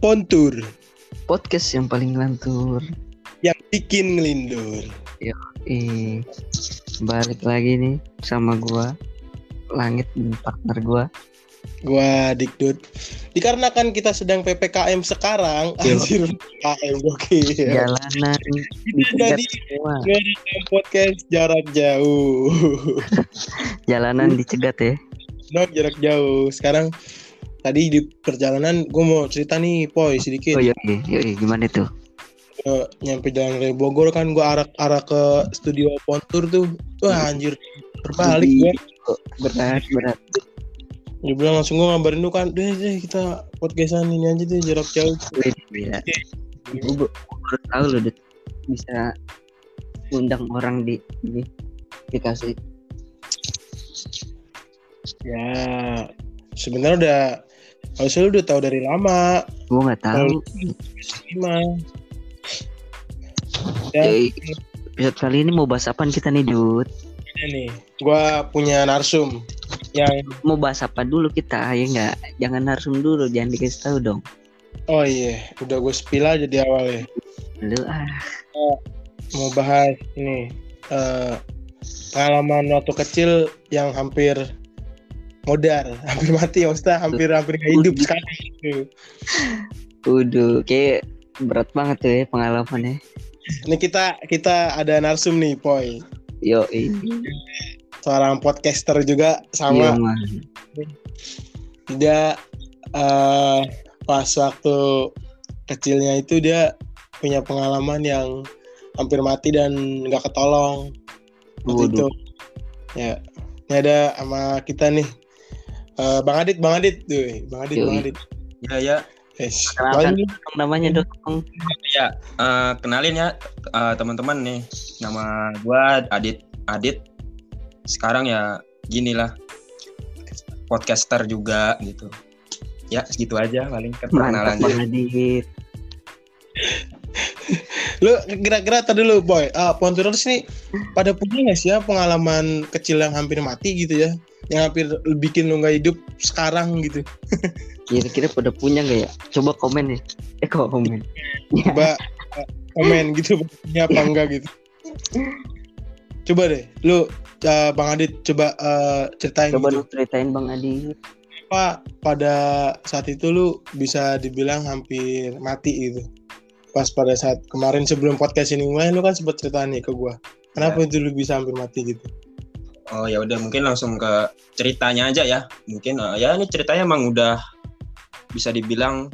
Pontur podcast yang paling lantur. yang bikin ngelindur. Eh, balik lagi nih sama gua Langit dan partner gua. Gua Dikdut. Dikarenakan kita sedang PPKM sekarang, Yo. anjir PPKM gokil. Jalanan dicegat Jadi semua. podcast jarak jauh. Jalanan dicegat ya. Dok jarak jauh. Sekarang tadi di perjalanan gue mau cerita nih, Poy sedikit. Oh iya, iya, iya, gimana tuh? Gua nyampe jalan raya Bogor kan gue arah arah ke studio Pontur tuh. Wah anjir terbalik gue. Berat, berat. Dia bilang langsung gue ngabarin lu kan, deh deh kita podcastan ini aja deh jarak jauh. Gua gua baru tahu loh Dut. bisa undang orang di ini dikasih Ya, sebenarnya udah harusnya lu udah tahu dari lama. gua nggak tahu Lima. Ya, Eh, episode kali ini mau bahas apaan kita nih Dut? Ini nih, gua punya narsum yang mau bahas apa dulu kita ya nggak? Jangan narsum dulu jangan dikasih tahu dong. Oh iya, udah gue spill aja di awal ya. lu ah. Mau bahas ini eh, pengalaman waktu kecil yang hampir modar, hampir mati Ustaz, hampir hampir nggak hidup sekarang. gitu. Udah, kayak berat banget tuh ya pengalamannya. Ini kita kita ada narsum nih, Poy. Yo, ini Seorang podcaster juga sama man. dia eh pas waktu kecilnya itu dia punya pengalaman yang hampir mati dan nggak ketolong waktu itu Waduh. ya ini ada sama kita nih Eh, Bang Adit Bang Adit tuh Bang Adit Yoi. Bang Adit Ya ya, yes. Kenalkan namanya dong. ya. eh, kenalin ya eh, teman-teman nih. Nama gua Adit Adit. Sekarang ya gini lah. Podcaster juga gitu. Ya, segitu aja paling. Bang Adit. Lu kira-kira tadi dulu boy ah Ponturers nih pada punya nggak sih ya pengalaman kecil yang hampir mati gitu ya yang hampir bikin lu nggak hidup sekarang gitu Kira-kira pada punya nggak ya? Coba komen ya. Eh kok komen? coba eh, komen gitu punya apa enggak gitu coba deh lu eh, bang Adit coba eh, ceritain Coba gitu lu ceritain Bang Adit. apa pada saat itu lu bisa dibilang hampir mati gitu pas pada saat kemarin sebelum podcast ini mulai lu kan sempat cerita nih ke gua kenapa itu lu bisa hampir mati gitu Oh ya udah mungkin langsung ke ceritanya aja ya. Mungkin eh, ya ini ceritanya emang udah bisa dibilang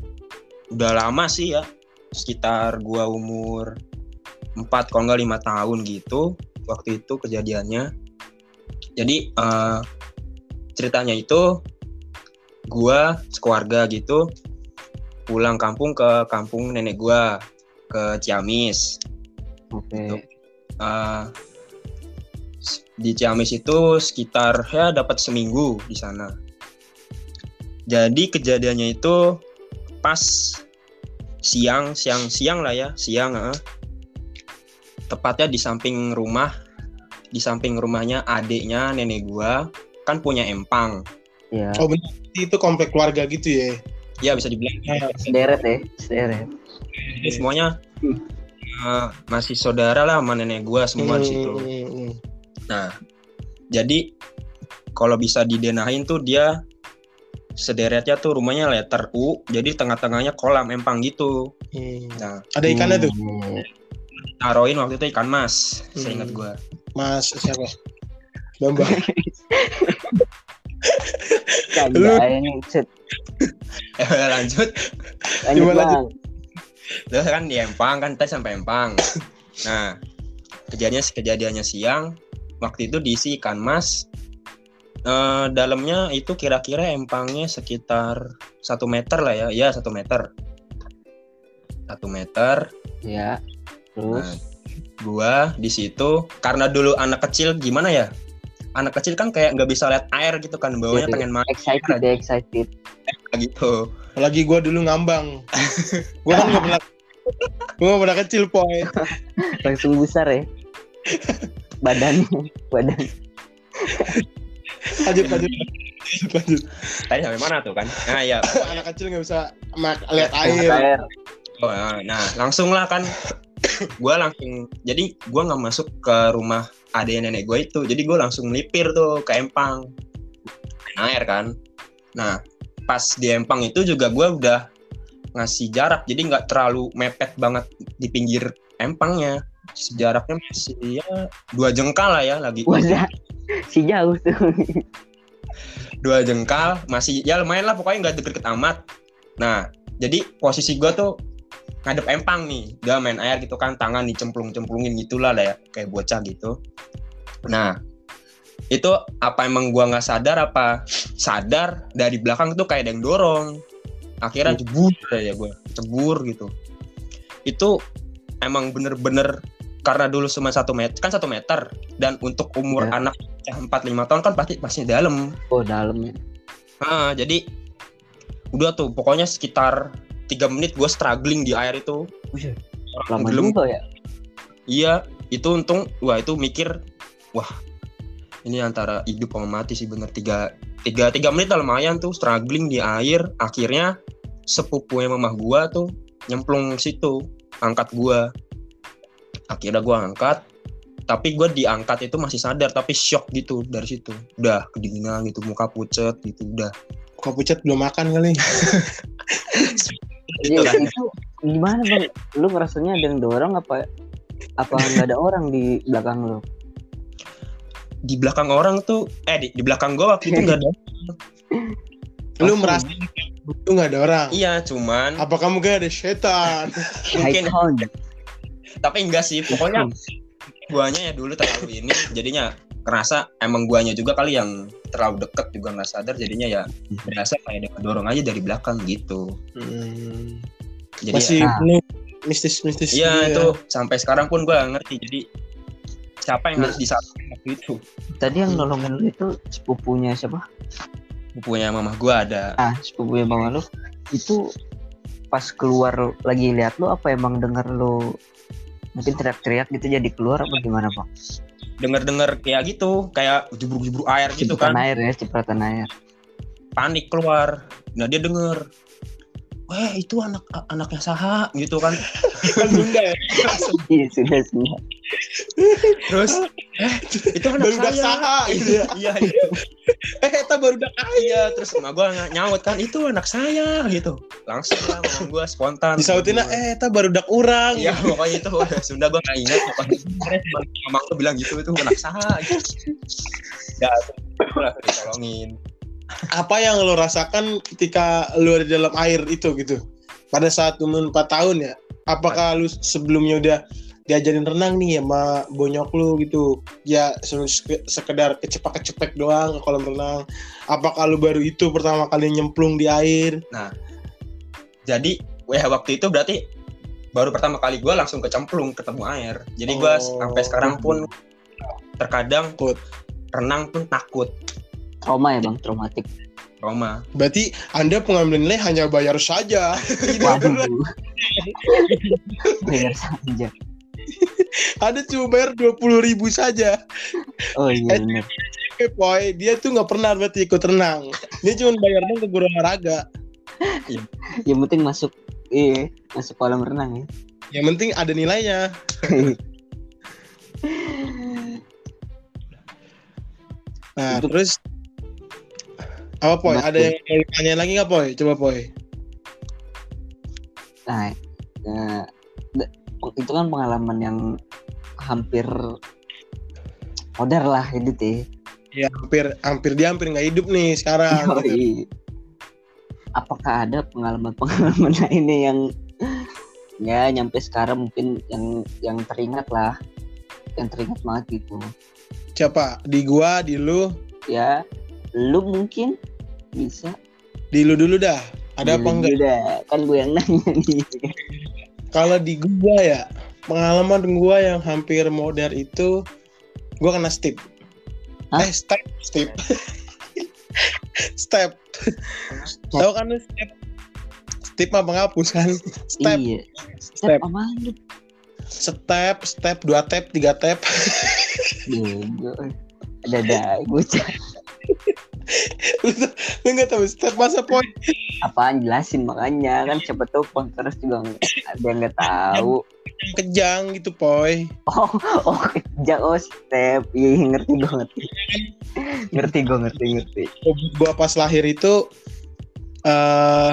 udah lama sih ya. Sekitar gua umur 4 kalau nggak lima tahun gitu waktu itu kejadiannya. Jadi eh, ceritanya itu gua sekeluarga gitu pulang kampung ke kampung nenek gua ke Ciamis. Oke. Eh, di Ciamis itu sekitar ya dapat seminggu di sana. Jadi kejadiannya itu pas siang, siang, siang lah ya, siang. eh. Tepatnya di samping rumah, di samping rumahnya adiknya nenek gua kan punya empang. Ya. oh benar itu komplek keluarga gitu ya Ya bisa dibilang Nah, Sederet ya, sederet. Jadi semuanya Hmm. eh, masih saudara lah sama nenek gua semua di situ. hmm, hmm. Nah, jadi kalau bisa didenahin tuh dia sederetnya tuh rumahnya letter U, jadi tengah-tengahnya kolam empang gitu. Hmm. Nah, ada ikannya tuh Hmm. taruhin waktu itu ikan mas, saya Hmm. ingat gua. mas siapa Bambang Canda set. Eh, udah lanjut, Lanjut Bang. terus kan di empang kan tadi sampai empang. Nah, kejadiannya kejadiannya siang, waktu itu diisi ikan mas. Eh, dalamnya itu kira-kira empangnya sekitar satu meter lah ya, ya satu meter. Satu meter, Ya. Terus Nah, gua di situ karena dulu anak kecil gimana ya? Anak kecil kan kayak nggak bisa lihat air gitu kan, bawanya Iya, pengen main excited deh, excited. gitu. apalagi gua dulu ngambang gua kan nggak pernah gua nggak pernah kecil poy Langsung besar ya. Badannya, badan. lanjut lanjut lanjut tadi sampai mana tuh kan nah ya anak kecil nggak bisa mak- lihat Air. air Oh, nah langsung lah kan gue langsung jadi gue nggak masuk ke rumah adek nenek gue itu. Jadi gue langsung melipir tuh ke empang. Main air kan. Nah pas di empang itu juga gue udah ngasih jarak. Jadi nggak terlalu mepet banget di pinggir empangnya. Jaraknya masih ya dua jengkal lah ya lagi. Wadah, si jauh tuh. dua jengkal masih ya lumayan lah pokoknya nggak deket-deket amat. Nah jadi posisi gue tuh ngadep empang nih dia main air gitu kan tangan dicemplung-cemplungin gitulah lah ya kayak bocah gitu. Nah itu apa emang gua nggak sadar apa? Sadar dari belakang tuh kayak ada yang dorong. Akhirnya jebur ya gue cebur gitu. Itu emang bener-bener karena dulu cuma satu meter kan satu meter dan untuk umur Ya. anak empat lima tahun kan pasti pasti dalam. Oh dalamnya. Ah, jadi udah tuh pokoknya sekitar tiga menit gue struggling di air itu. Lama gelem. juga ya. Iya, itu untung wah itu mikir wah ini antara hidup sama mati sih bener tiga tiga tiga menit lah lumayan tuh struggling di air akhirnya sepupunya mamah gua tuh nyemplung situ angkat gua akhirnya gua angkat tapi gue diangkat itu masih sadar tapi shock gitu dari situ udah kedinginan gitu muka pucet gitu udah kok pucat belum makan kali Itu Iya, kan. itu gimana bang? Lu ngerasanya ada yang dorong apa? Apa nggak ada orang di belakang lu? di belakang orang tuh eh di, di belakang gua waktu itu nggak ada lu Oh, merasa itu nggak ada orang iya cuman apakah mungkin ada setan mungkin Icon. tapi enggak sih pokoknya guanya ya dulu terlalu ini jadinya kerasa emang guanya juga kali yang terlalu deket juga nggak sadar jadinya ya berasa kayak ada dorong aja dari belakang gitu Hmm, jadi masih Nah. penuh mistis-mistis ya, iya gitu itu sampai sekarang pun gua nggak ngerti jadi siapa yang harus disalahkan waktu itu Tadi yang nolongin lu itu sepupunya siapa? punya mamah gua ada Ah, sepupunya bang lu itu pas keluar lagi lihat lu apa emang denger lu mungkin teriak-teriak gitu jadi keluar apa gimana pak? Denger-denger kayak gitu kayak jebur-jebur air gitu Cipratan kan air ya, cipratan air. panik keluar nah dia denger Wah itu anak anaknya saha gitu kan kan Sunda ya Iya sudah sudah. Terus eh itu anak baru saya. saha. Gitu ya iya. Eh kita baru udah iya. Terus sama gue nyaut kan itu anak saya gitu. Langsung lah ngomong gue spontan. Disautin eh kita baru udah kurang iya pokoknya itu. Udah Sunda gue gak ingat pokoknya. Mamang tuh bilang gitu itu anak saya gitu ya itu lah ditolongin. Apa yang lo rasakan ketika lo ada di dalam air itu gitu? Pada saat umur 4 tahun ya apakah lu sebelumnya udah diajarin renang nih sama bonyok lu gitu ya se- sekedar kecepak-kecepek doang ke kolam renang apakah lu baru itu pertama kali nyemplung di air jadi ya waktu itu berarti baru pertama kali gue langsung kecemplung ketemu air jadi gue Oh. sampai sekarang pun terkadang Takut. renang pun takut Trauma ya bang, traumatik. trauma berarti anda pengambil nilai hanya bayar saja Waduh. Bayar saja. anda cuma bayar dua puluh ribu saja. Oh iya benar. Eh, boy. Dia tuh nggak pernah berarti ikut renang. Dia cuma bayar dong ke guru olahraga. Yang penting masuk iya masuk kolam renang ya. yang penting ada nilainya. Nah Itu- terus? Apa poy ada yang mau tanya lagi nggak poy coba poy Nah, da- itu kan pengalaman yang hampir modar lah itu teh. ya hampir hampir dia hampir nggak hidup nih sekarang gitu. Yoi. Apakah ada pengalaman-pengalaman lainnya yang ya nyampe sekarang mungkin yang yang teringat lah, yang teringat banget gitu. siapa di gua di lu Ya, lu mungkin bisa. di lu dulu dah ada apa enggak Udah, kan gue yang nanya nih. Kalau di gua ya pengalaman gua yang hampir modern itu gua kena step Hah? eh step step. Step. Tahu kan step? Step mah penghapus kan? Step. Iya. step. Step apaan step step dua tap tiga tap. Bego. Ada ada bocah. Lu nggak tahu step masa poin Apaan jelasin makanya kan siapa tahu Ponturus juga ada yang nggak tahu. yang kejang gitu poy Oh, oh kejak oh step. Iya ngerti gue ngerti. Ngerti gue ngerti ngerti. gua pas lahir itu eh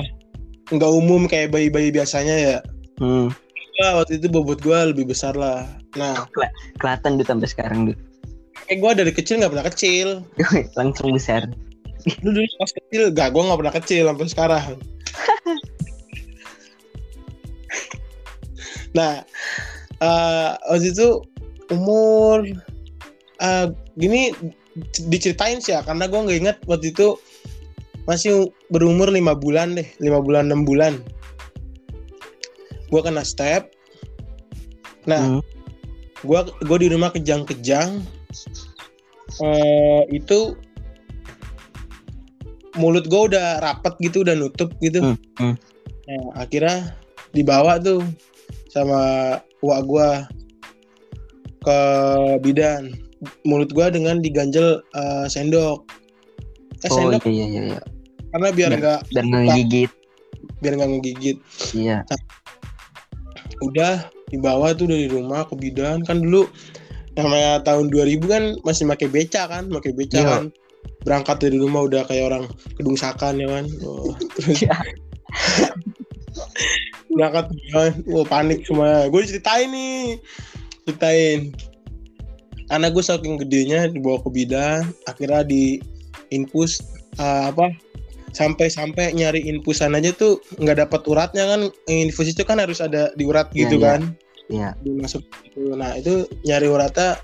nggak umum kayak bayi-bayi biasanya ya Hmm. Wah, waktu itu bobot gua lebih besar lah nah Kelihatan tuh sampai sekarang tuh. eh gua dari kecil nggak pernah kecil Langsung besar. Lu dulu pas kecil gak gua nggak pernah kecil sampai sekarang. Nah eh waktu itu umur eh gini diceritain sih ya karena gua nggak inget waktu itu masih berumur lima bulan deh lima bulan enam bulan. Gua kena step. Nah Hmm. gua gua di rumah kejang-kejang. Eh itu mulut gua udah rapet gitu udah nutup gitu Hmm, hmm. Nah, akhirnya dibawa tuh sama uak gua ke bidan mulut gua dengan diganjel eh, sendok eh Oh sendok iya iya iya. karena biar Biar- nggak Dan ngegigit. biar nggak ngegigit Iya. udah dibawa tuh dari rumah ke bidan kan dulu namanya tahun 2000 kan masih pakai beca kan pakai beca Iya. kan berangkat dari rumah udah kayak orang kedung sakan ya kan Oh, terus. Iya. berangkat kan wah panik semua. Gue ceritain nih. Ceritain. Anak gue saking gedenya dibawa ke bidan akhirnya di infus eh, apa sampai-sampai nyari infusan aja tuh nggak dapat uratnya kan. Infus itu kan harus ada diurat Iya, gitu iya. kan. Iya. masuk gitu. nah itu nyari uratnya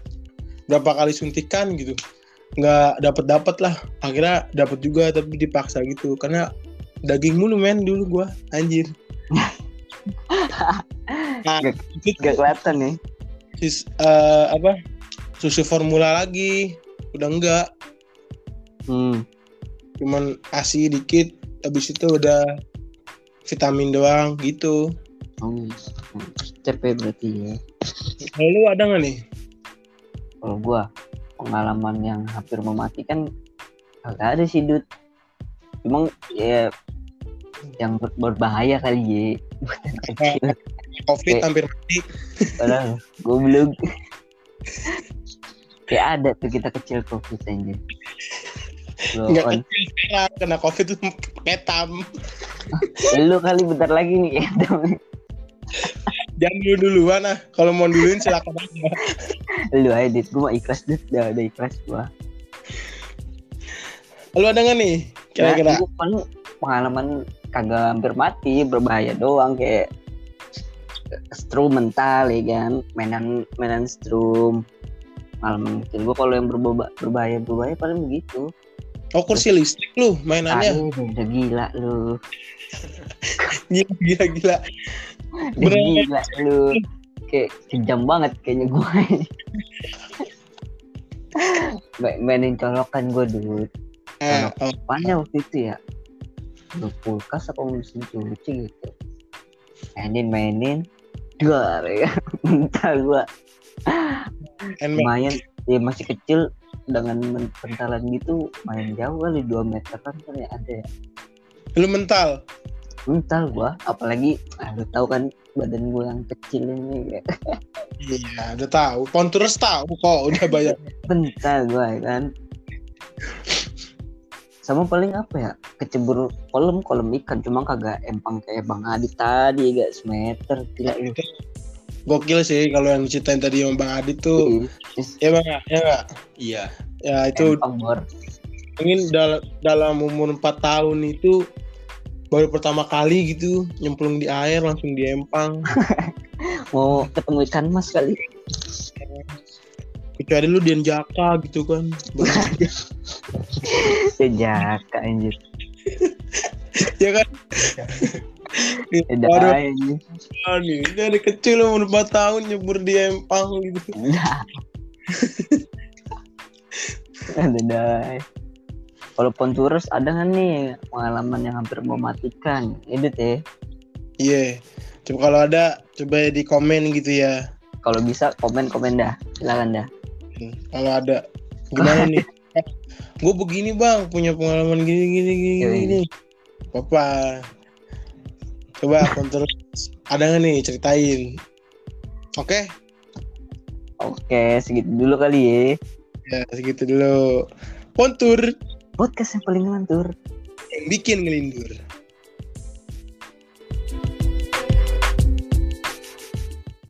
berapa kali suntikan gitu nggak dapat dapat lah. Akhirnya dapat juga tapi dipaksa gitu. Karena daging mulu men dulu gua. Anjir. Nah, Gak- itu Gak kelihatan nih. sis- eh, apa? Susu formula lagi. Udah enggak Hmm. cuman asi dikit habis itu udah vitamin doang gitu. Oh, capek berarti ya. lalu ada nggak nih? Kalau gua pengalaman yang hampir mematikan agak ada sih Dut. Cuma ya yang ber- berbahaya kali ya buat anak kecil. covid Oke. hampir mati Padahal goblok. Kayak ada tuh kita kecil covid aja. Nggak kecil sekarang kena covid tuh pakai tam Lu kali bentar lagi nih kayak jangan dulu duluan ah kalau mau duluin silakan aja Lu aja dit, gua mah ikhlas dit, udah, udah ikhlas gua. lu ada nggak nih kira-kira Nah, paling pengalaman kagak hampir mati, berbahaya doang kayak strum mental ya kan, mainan mainan strum. Pengalaman kecil gua kalau yang berbahaya berbahaya berbahaya paling begitu. oh kursi listrik lu mainannya Aduh, udah gila lu. gila gila gila Bener. gila lu. Kayak kejam banget kayaknya. Ma- mainin colokan gua dulu. oh, Apanya waktu itu ya? Lu kulkas apa mesin cuci gitu. Mainin mainin. Duar ya. Gua. handmade. Lumayan. Ya masih kecil dengan pentalan gitu main jauh kali 2 meter kan kan ya ada ya. lu mental Mental gua apalagi ah, lu tahu kan badan gua yang kecil ini ya. iya udah tahu Ponturus tahu kok udah banyak Bentar gua ya kan. Sama paling apa ya? Kecebur kolam kolam ikan cuma kagak empang kayak Bang Adi tadi gak semeter gila lu. gokil sih kalau yang diceritain tadi sama Bang Adit tuh ya bang ya nggak Iya. ya itu empang mungkin dal- dalam umur 4 tahun itu baru pertama kali gitu nyemplung di air langsung diempang Mau ketemu ikan mas kali. kecuali lu Dian Jaka gitu kan Sejak anjir. ya kan Beda aja. nih dari kecil umur 4 tahun nyebur di empang gitu Nah. Beda. Kalau Ponturus ada nggak nih pengalaman yang hampir mematikan? Itu teh. iya. Coba kalau ada coba di komen gitu ya. Kalau bisa komen komen dah. Silakan dah. kalau ada. Gimana nih? Gue begini bang. Punya pengalaman gini gini gini Yoi. gini. apa coba kontrol ada nggak nih? Ceritain. Oke? Oke, segitu dulu kali ya. ya segitu dulu. Pontur Podcast yang paling ngelantur. yang bikin ngelindur